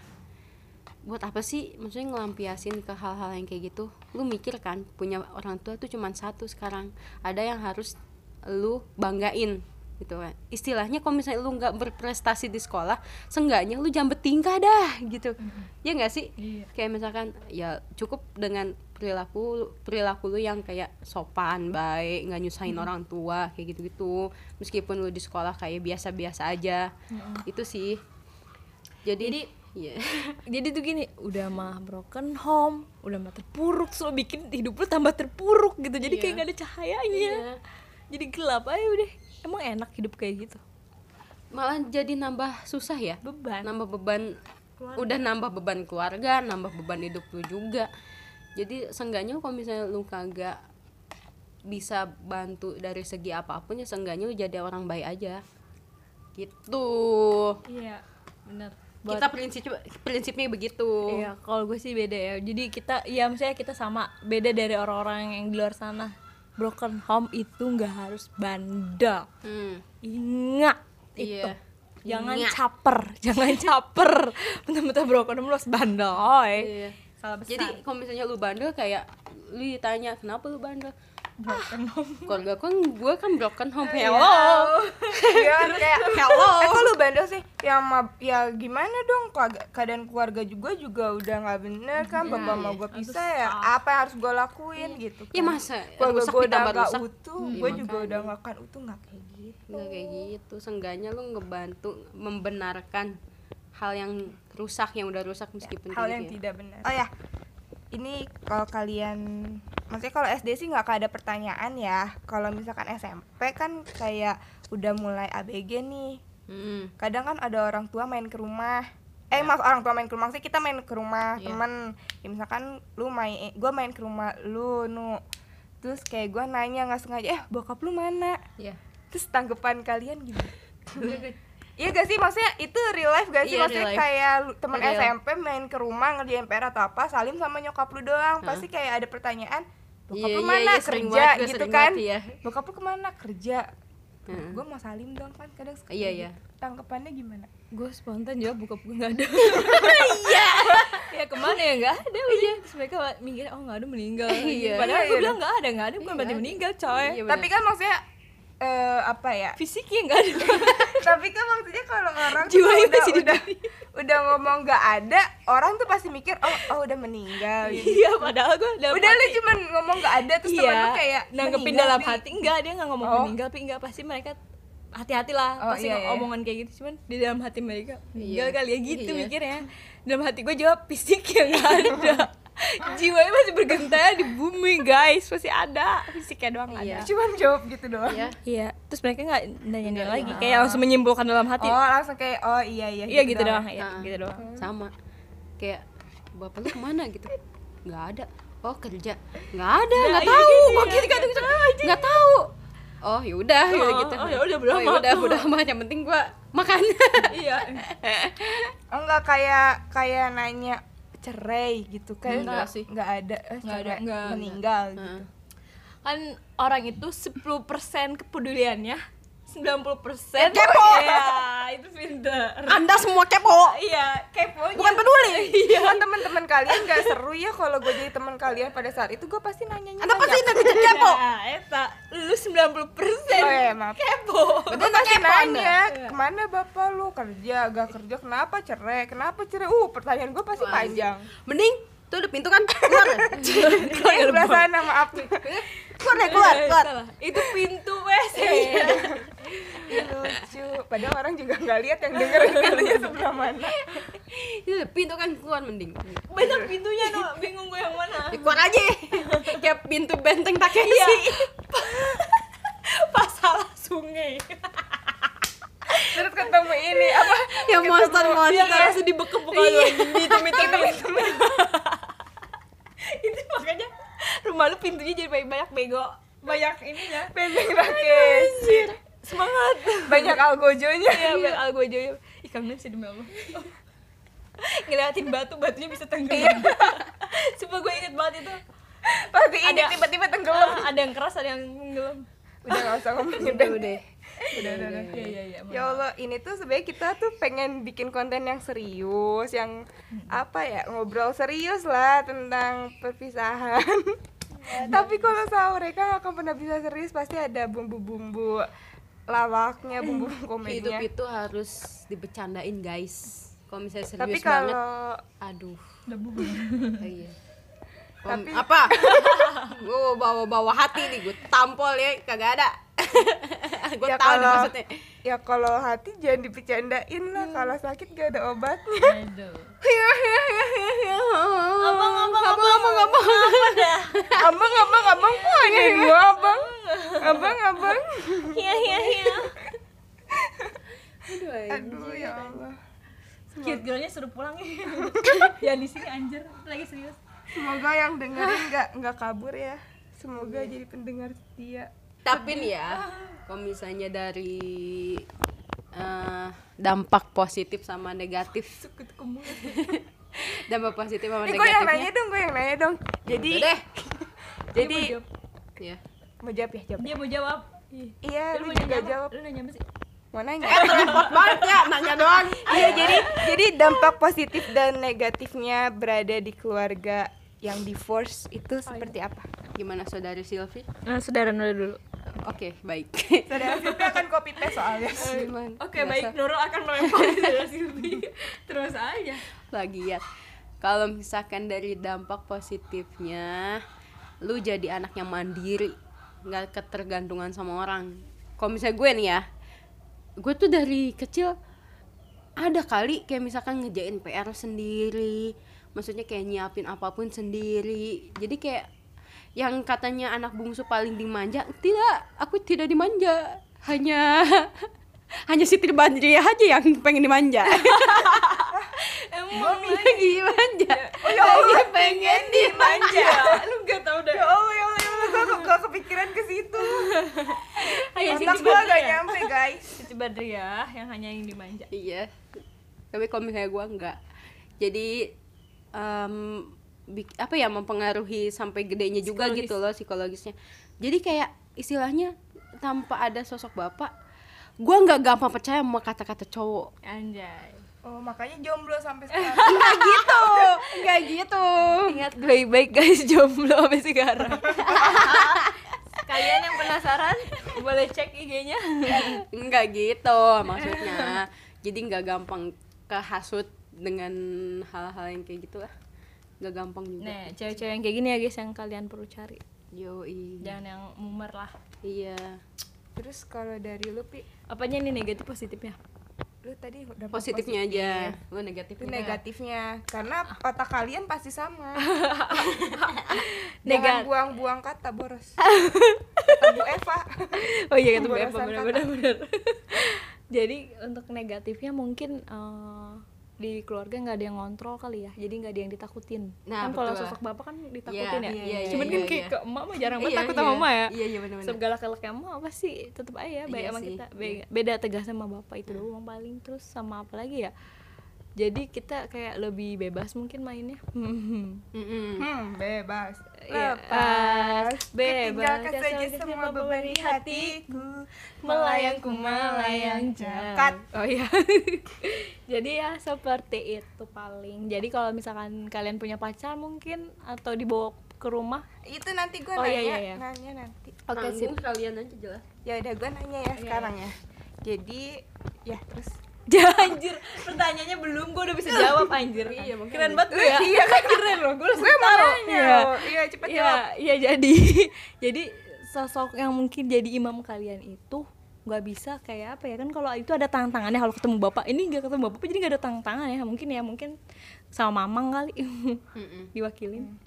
buat apa sih maksudnya ngelampiasin ke hal-hal yang kayak gitu? Lu mikir kan punya orang tua tuh cuman satu sekarang. Ada yang harus lu banggain gitu kan istilahnya kalau misalnya lu nggak berprestasi di sekolah seenggaknya lu jangan bertingkah dah gitu ya nggak sih Iya. kayak misalkan ya cukup dengan perilaku perilaku lu yang kayak sopan baik nggak nyusahin orang tua kayak gitu gitu meskipun lu di sekolah kayak biasa-biasa aja itu sih jadi, Jadi- ya Jadi tuh gini, udah mah broken home, udah mah terpuruk, so bikin hidup lu tambah terpuruk gitu. Jadi kayak Iya. gak ada cahayanya. Iya. Jadi gelap aja udah. Emang enak hidup kayak gitu. malah jadi nambah susah ya Beban. nambah beban udah nambah beban keluarga nambah beban hidup lu juga jadi seenggaknya kalau misalnya lu kagak bisa bantu dari segi apa pun ya seenggaknya lu jadi orang baik aja gitu Iya, benar. kita prinsip prinsipnya begitu Iya, kalau gue sih beda ya. Jadi kita, ya misalnya kita sama, beda dari orang-orang yang di luar sana. Broken home itu nggak harus bandel. Hmm, Ingat itu. Iya. Jangan Ingat. caper, jangan caper. Bentar-bentar broken home lu harus bandel. Oi. Iya. Salah besar. jadi kalau misalnya lu bandel kayak lu ditanya kenapa lu bandel broken home. keluarga kan gue kan broken home hello Iya kan kayak hello. Eh kok lu bandel sih? Ya ma ya gimana dong? Keadaan keluarga juga juga udah nggak bener kan? Bapak mau gue pisah ya apa yang harus gue lakuin gitu kan. ya masa keluarga gue udah nggak utuh Iya, gue juga udah nggak akan utuh nggak kayak gitu. Nggak kayak gitu. Seenggaknya lu ngebantu membenarkan hal yang rusak yang udah rusak meskipun hal kayak yang gitu ya. tidak benar. Oh ya. Ini kalau kalian maksudnya kalau SD sih nggak ada pertanyaan ya. Kalau misalkan SMP kan kayak udah mulai ABG nih. Mm-mm. kadang kan ada orang tua main ke rumah. Eh maaf orang tua main ke rumah. Sih kita main ke rumah Iya. temen. Ya, misalkan lu main gue main ke rumah lu nu. Terus kayak gue nanya nggak sengaja eh bokap lu mana? Iya. terus tanggapan kalian gimana? Iya gak sih? Maksudnya itu real life gak sih? Iya, maksudnya kayak Real. SMP main ke rumah ngerjain PR atau apa salim sama nyokap lu doang. Pasti kayak ada pertanyaan bokap Iya, lu iya, mana? iya, sering kerja banget, gue gitu kan banget, iya. bokap lu ke mana? Kerja Heeh. gue mau salim dong kan kadang suka Iya, iya. gitu. tanggapannya gimana? Gue spontan jawab buka buka nggak ada. Iya. Ya ke mana ya? Nggak ada udah. Terus mereka mikir oh nggak ada meninggal. Iya. padahal Iya, gue iya. bilang nggak ada nggak ada bukan berarti meninggal coy. Iya, tapi kan maksudnya eh, apa ya fisiknya nggak ada tapi kan maksudnya kalau orang tuh Jiwanya udah masih di udah udah ngomong nggak ada orang tuh pasti mikir oh oh udah meninggal gitu. iya padahal gue dalam udah lu cuman ngomong nggak ada terus temen lu kayak nanggepin dalam Bi. hati enggak dia nggak ngomong Oh. meninggal tapi enggak pasti mereka hati-hati lah Oh, pasti iya, iya. omongan kayak gitu cuman di dalam hati mereka Iya. kali ya gitu Iya. mikirnya dalam hati gue jawab fisik yang nggak ada jiwanya masih bergentayangan di bumi guys. Masih ada. Fisiknya doang Iya. ada. Cuman jawab gitu doang. Iya. iya. Terus mereka nggak nanya lagi. kayak langsung menyimpulkan dalam hati. Oh langsung kayak oh iya iya iya gitu doang. ya Ah. gitu doang. Sama. Kayak bapak lu ke mana? gitu. Nggak ada. Oh kerja. Nggak ada Nah, nggak iya tahu. gitu. Kok ya. gitu. Kan nggak tahu. Oh yaudah Oh, yaudah gitu. oh, ya udah, oh, amat. yaudah udah amat. yang penting gua makan. Iya. Oh enggak kayak kayak nanya cerai gitu kayak Enggak nggak sih. nggak ada eh, Nggak ada, cerai, nggak, meninggal gitu Heeh. kan orang itu 10% kepeduliannya 90% Kepo. Iya, itu pinter. Anda semua kepo. Iya, kepo bukan peduli. Bukan teman-teman kalian nggak seru ya kalau gue jadi teman kalian pada saat itu gue pasti nanyanya anda pasti nanti kepo Nah, eta, lu 90% oh ya maaf. kepo. Gue pasti nanya, ke mana bapak lu? Kerja, gak kerja, kenapa cerai, kenapa cerai? Uh, pertanyaan gue pasti panjang. mending tuh udah pintu kan keluar Yang sebelah sana, maaf. keluar deh keluar Eh, keluar. Itu pintu WC Ih, lucu. Padahal orang juga nggak lihat yang denger pintunya sebelah mana. Itu udah pintu kan keluar mending. Banyak pintunya no, bingung gue yang mana. Ya, keluar aja. Kayak pintu benteng Takeshi Iya. Pas salah sungai. Terus ketemu ini apa? yang monster monster langsung dibekep bukan iya. di itu itu makanya rumah lu pintunya jadi banyak banyak bego. Banyak ininya. Benteng Rakeshi. semangat. Banyak algojonya. Iya, banyak algojonya. Ih kangen sih demi Allah. Ngeliatin batu batunya bisa tenggelam. Sumpah gue inget banget itu. Pasti ini Ada- tiba-tiba tenggelam. Ah, ada yang keras ada yang tenggelam. Udah gak usah ngomongin udah udah Udah, udah, udah. iya iya iya Ya Allah, ini tuh sebenarnya kita tuh pengen bikin konten yang serius, yang apa ya ngobrol serius lah tentang perpisahan. Tapi kalau sama mereka nggak akan pernah bisa serius, pasti ada bumbu-bumbu lawaknya, bumbu hidup komedinya. itu harus dibecandain guys. Kalau misalnya serius Tapi banget kalau aduh. Debu Oh, iya. Kom- Tapi- apa? Gue bawa bawa hati nih gue tampol ya kagak ada gue Ya tahu kalau- maksudnya. ya kalau hati jangan dipecandain lah, kalau sakit gak ada obatnya. aduh. Abang abang abang abang. abang abang, abang, abang, kok ada dua abang? Abang, abang. iya iya iya. Aduh ya Allah. cute girlnya suruh pulang. Ya di sini anjir lagi serius. Semoga yang dengerin nggak nggak kabur ya. Semoga jadi pendengar setia. Tapi nih ya kalau misalnya dari eh, dampak positif sama negatif dampak positif sama Eh, gue yang nanya negatifnya dong, gue yang nanya dong. Jadi, Udah deh jadi mau jawab. ya mau jawab ya, jawab. dia mau jawab Iya, lu lu mau juga nanya jawab. lu nanya apa sih Mau nanya? repot banget ya nanya doang Iya, jadi jadi dampak positif dan negatifnya berada di keluarga yang divorce itu seperti apa? gimana saudari Silvi nah saudara Nurul dulu. Oke baik. Saudara Silvi akan copy paste soalnya. Oke Biasa. baik. Nurul akan melempar saudara Silvi terus aja. Lagi ya. Kalau misalkan dari dampak positifnya lu jadi anak yang mandiri nggak ketergantungan sama orang. Kalau misalnya gue nih ya gue tuh dari kecil ada kali kayak misalkan ngejain PR sendiri maksudnya kayak nyiapin apa pun sendiri. Jadi kayak yang katanya anak bungsu paling dimanja tidak aku tidak dimanja. Hanya hanya Siti Badriah aja yang pengen dimanja. Emang lagi? dimanja. Oh ya Allah, pengen dimanja. lu gak tau deh. Ya Allah, ya Allah, ya Allah, gue gak kepikiran ke situ. Otak Siti gue gak Badriah. nyampe guys. Siti Badriah yang hanya yang dimanja. Iya. Tapi kalau misalnya gue enggak jadi em, bik- apa ya mempengaruhi sampai gedenya juga Psikologis. gitu loh psikologisnya. Jadi kayak istilahnya tanpa ada sosok bapak gue nggak gampang percaya sama kata-kata cowok. Anjay. Oh, makanya jomblo sampai sekarang. nggak gitu nggak gitu. Ingat baik-baik guys jomblo sampai sekarang. Kalian yang penasaran boleh cek IG-nya nggak gitu maksudnya. Jadi nggak gampang kehasut dengan hal-hal yang kayak gitu lah. Nggak gampang juga. Nah cewek-cewek yang kayak gini ya guys yang kalian perlu cari. Yoi. Jangan yang mumer lah. Iya. Terus kalau dari lu, Pi, apanya nih negatif positifnya? Lu tadi udah positifnya aja. Lu negatifnya. Negatifnya. Karena otak kalian pasti sama. Jangan buang-buang kata boros. Kata Bu Eva. Oh iya kata Bu Eva. Benar-benar benar. jadi untuk negatifnya mungkin eh, di keluarga nggak ada yang ngontrol kali ya jadi nggak ada yang ditakutin. Nah, kan kalau sosok bapak kan ditakutin Iya, ya. iya, iya, cuman iya, kan kayak iya. ke emak mah jarang banget Iya, takut iya. sama emak ya. Iya iya benar-benar segala keleknya emak apa sih tetap aja baik Iya sama sih, kita. Iya. beda, beda tegas sama bapak itu doang paling. Terus sama apa lagi ya jadi kita kayak lebih bebas mungkin mainnya. Mm-mm. hmm bebas. Iya, lepas. bebas. Saja semua beban di hatiku. melayangku melayang Cut. oh iya. Jadi ya seperti itu paling. Jadi kalau misalkan kalian punya pacar mungkin atau dibawa ke rumah? Itu nanti gue Oh, nanya. iya, iya, iya. nanya nanti. Oke sip. Tanggung kalian aja jelas. Ya udah gue nanya ya sekarang ya. Jadi ya terus anjir. Pertanyaannya belum gue udah bisa jawab anjir. Iya, keren banget gue. Ya iya kan? Keren loh gue mau. nanya Iya. iya cepet Iya, jawab. iya jadi jadi sosok yang mungkin jadi imam kalian itu nggak bisa kayak apa ya? Kan kalau itu ada tantangannya kalau ketemu bapak. Ini nggak ketemu bapak jadi nggak ada tantangan ya. Mungkin ya mungkin sama mamang kali. Diwakilin.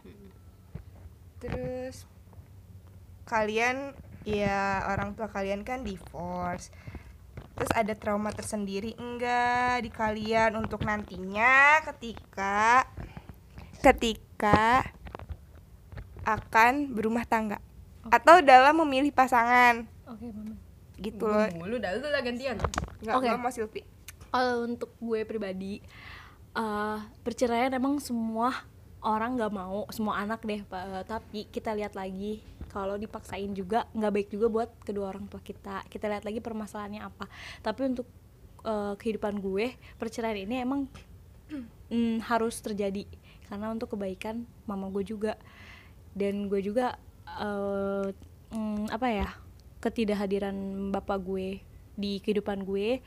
Terus kalian ya orang tua kalian kan divorce terus ada trauma tersendiri enggak di kalian untuk nantinya ketika ketika akan berumah tangga? Atau dalam memilih pasangan? Oke mama. Gitu loh. mulu dah lu lah gantian. Nggak Oke. nggak mau Silvi. Kalau untuk gue pribadi eh perceraian emang semua orang nggak mau semua anak deh Pak. tapi kita lihat lagi kalau dipaksain juga nggak baik juga buat kedua orang tua kita. Kita lihat lagi permasalahannya apa. Tapi untuk eh, kehidupan gue perceraian ini emang mm, harus terjadi. Karena untuk kebaikan mama gue juga. Dan gue juga eh, mm, apa ya ketidakhadiran bapak gue di kehidupan gue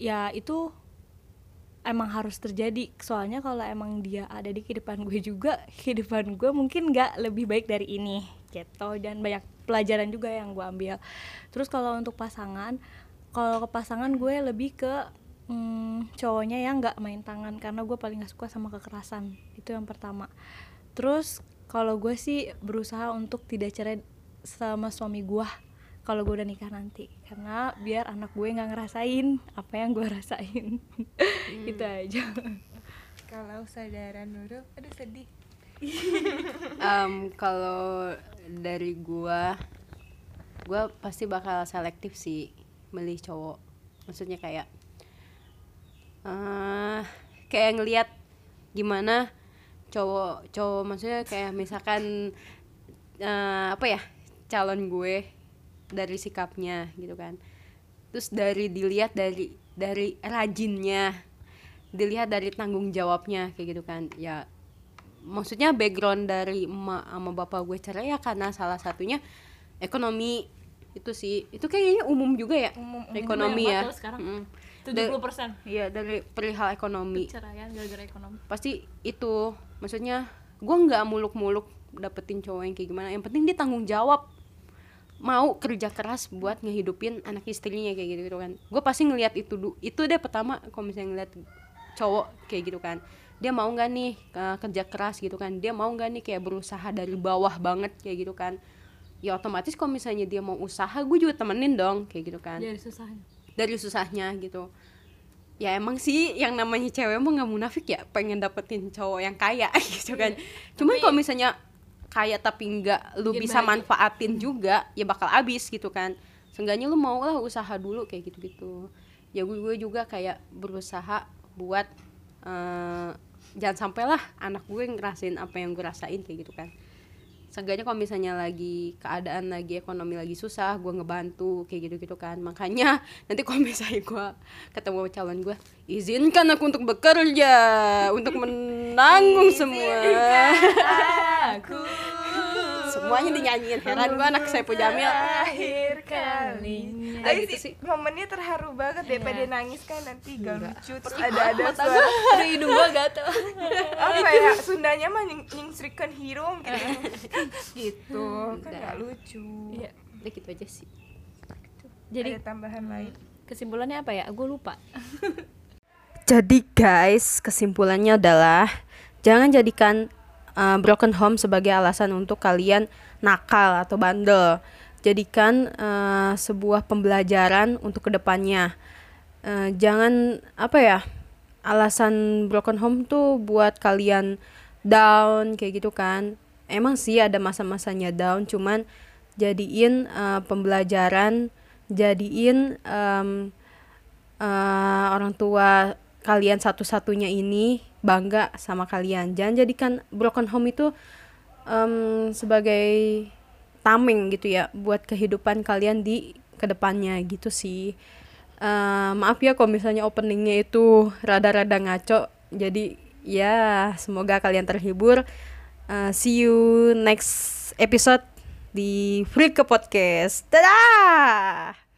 ya itu emang harus terjadi. Soalnya kalau emang dia ada di kehidupan gue juga kehidupan gue mungkin nggak lebih baik dari ini gitu. Dan banyak pelajaran juga yang gue ambil. Terus kalau untuk pasangan kalau ke pasangan gue lebih ke hmm, cowoknya yang nggak main tangan karena gue paling gak suka sama kekerasan. Itu yang pertama. Terus kalau gue sih berusaha untuk tidak cerai sama suami gue kalau gue udah nikah nanti. Karena biar anak gue nggak ngerasain apa yang gue rasain. Itu aja. Kalau saudara Nurul aduh sedih. Em, kalau dari gua gua pasti bakal selektif sih milih cowok. Maksudnya kayak eh kayak ngelihat gimana cowok cowok maksudnya kayak misalkan eh, apa ya calon gue dari sikapnya gitu kan. Terus dari dilihat dari dari rajinnya dilihat dari tanggung jawabnya kayak gitu kan. Ya maksudnya background dari emak sama bapak gue cerai ya karena salah satunya ekonomi itu sih. Itu kayaknya umum juga ya Umum, umum. ekonomi ya. loh sekarang. Mm. 70 persen. iya dari perihal ekonomi. Perceraian gara-gara ekonomi. Pasti itu maksudnya gue nggak muluk-muluk dapetin cowok yang kayak gimana. Yang penting dia tanggung jawab mau kerja keras buat ngehidupin anak istrinya kayak gitu, gitu kan. Gue pasti ngelihat itu itu deh pertama kalau misalnya ngeliat cowok kayak gitu kan. Dia mau nggak nih uh, kerja keras gitu kan? Dia mau nggak nih kayak berusaha dari bawah banget kayak gitu kan? Ya otomatis kalau misalnya dia mau usaha gue juga temenin dong kayak gitu kan. Dari susahnya. Dari susahnya gitu. Ya emang sih yang namanya cewek emang nggak munafik ya pengen dapetin cowok yang kaya gitu kan. Cuman kalau misalnya kaya tapi nggak lu Bikin bisa bahagia. manfaatin juga ya bakal abis gitu kan. Seenggaknya lu mau lah usaha dulu kayak gitu gitu ya gue, gue juga kayak berusaha buat eh, jangan sampai lah anak gue ngerasain apa yang gue rasain kayak gitu kan. Seenggaknya kalau misalnya lagi keadaan lagi ekonomi lagi susah gue ngebantu kayak gitu gitu kan. Makanya nanti kalau misalnya gue ketemu calon gue izinkan aku untuk bekerja untuk menanggung semua aku semuanya dinyanyiin. Heran gue anak saya Jamil. Terakhir kali Kayak Ayo gitu sih sih. momennya terharu banget daripada nangis kan nanti gak lucu terus ada ada suara. dari hidung gue gatel. Apa ya Sundanya mah nying nyingsrikan hirung gitu gitu. Kan gak lucu. Iya udah gitu aja sih. Jadi ada tambahan lain? kesimpulannya apa ya? Gue lupa. Jadi guys, kesimpulannya adalah jangan jadikan uh, broken home sebagai alasan untuk kalian nakal atau bandel. Jadikan uh, sebuah pembelajaran untuk ke depannya. Uh, jangan apa ya alasan broken home tuh buat kalian down kayak gitu kan. Emang sih ada masa-masanya down, cuman jadiin uh, pembelajaran, jadiin um, eh, orang tua kalian satu-satunya ini bangga sama kalian. Jangan jadikan broken home itu em, sebagai tameng gitu ya buat kehidupan kalian di ke depannya gitu sih. Eh, maaf ya kalau misalnya openingnya itu rada-rada ngaco. Jadi ya semoga kalian terhibur. Eh, see you next episode di Freak Podcast. Dadah!